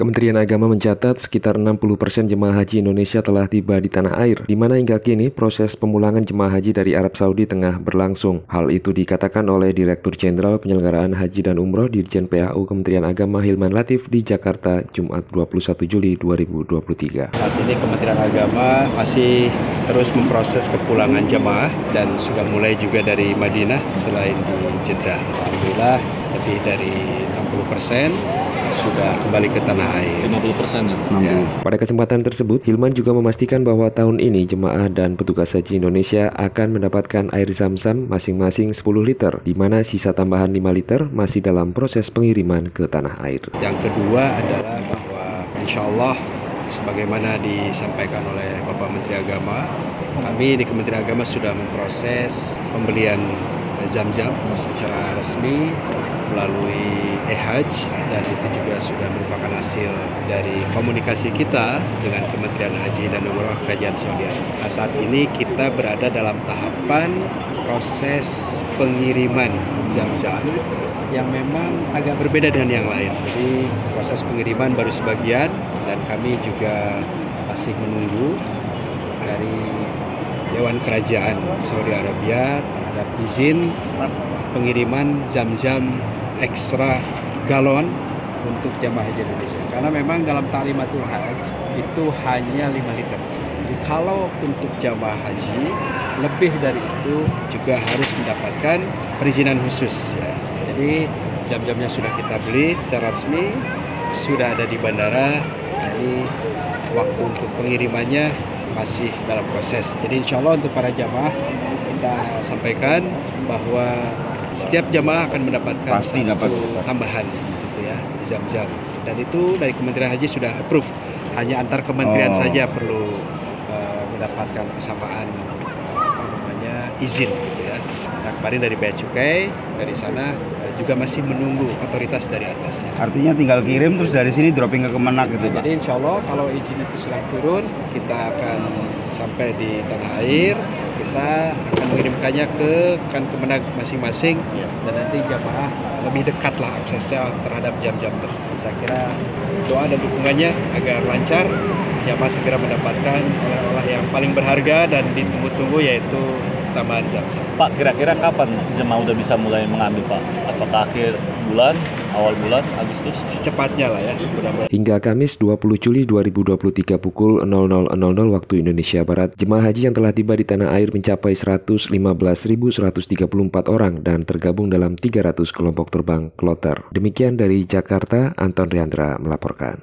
Kementerian Agama mencatat sekitar 60% jemaah haji Indonesia telah tiba di tanah air, di mana hingga kini proses pemulangan jemaah haji dari Arab Saudi tengah berlangsung. Hal itu dikatakan oleh Direktur Jenderal Penyelenggaraan Haji dan Umroh Dirjen PAU Kementerian Agama Hilman Latif di Jakarta, Jumat 21 Juli 2023. Saat ini Kementerian Agama masih terus memproses kepulangan jemaah dan sudah mulai juga dari Madinah selain di Jeddah. Alhamdulillah lebih dari 60 persen sudah kembali ke tanah air. 50 persen ya? Ya. Pada kesempatan tersebut, Hilman juga memastikan bahwa tahun ini jemaah dan petugas haji Indonesia akan mendapatkan air zam-zam masing-masing 10 liter, di mana sisa tambahan 5 liter masih dalam proses pengiriman ke tanah air. Yang kedua adalah bahwa insya Allah sebagaimana disampaikan oleh Bapak Menteri Agama, kami di Kementerian Agama sudah memproses pembelian zam-zam secara resmi melalui e-hajj dan itu juga sudah merupakan hasil dari komunikasi kita dengan Kementerian Haji dan Umroh Kerajaan Saudi Arabia. Nah, saat ini kita berada dalam tahapan proses pengiriman zam-zam yang memang agak berbeda dengan yang lain. Jadi proses pengiriman baru sebagian dan kami juga masih menunggu Dewan Kerajaan Saudi Arabia terhadap izin pengiriman zam-zam ekstra galon untuk jamaah haji Indonesia. Karena memang dalam taklimatul haji itu hanya 5 liter. Jadi kalau untuk jamaah haji lebih dari itu juga harus mendapatkan perizinan khusus ya. Jadi jam-jamnya sudah kita beli secara resmi, sudah ada di bandara. Jadi waktu untuk pengirimannya masih dalam proses. Jadi insya Allah untuk para jamaah kita sampaikan bahwa setiap jamaah akan mendapatkan Pasti satu dapat. tambahan gitu ya zam-zam dan itu dari Kementerian Haji sudah approve hanya antar kementerian Oh. saja perlu eh, mendapatkan kesamaan apa namanya izin gitu ya nah kemarin dari bea cukai dari sana eh, juga masih menunggu otoritas dari atasnya Artinya tinggal kirim terus dari sini dropping ke Kemenak gitu Pak? jadi insya Allah kalau izin itu sudah turun kita akan sampai di tanah air kita akan mengirimkannya ke kan kemenag masing-masing dan nanti jamaah lebih dekat lah aksesnya terhadap jam-jam tersebut. Saya kira doa dan dukungannya agar lancar jamaah segera mendapatkan oleh-oleh yang paling berharga dan ditunggu-tunggu yaitu tambahan zam-zam. Pak, kira-kira kapan jemaah udah bisa mulai mengambil Pak? Apakah akhir bulan, awal bulan, Agustus? Secepatnya lah ya mudah-mudahan. Hingga Kamis 20 Juli 2023 pukul 00.00 waktu Indonesia Barat, jemaah haji yang telah tiba di tanah air mencapai 115.134 orang dan tergabung dalam 300 kelompok terbang kloter. Demikian dari Jakarta, Anton Riandra melaporkan.